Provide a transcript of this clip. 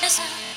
Christmas.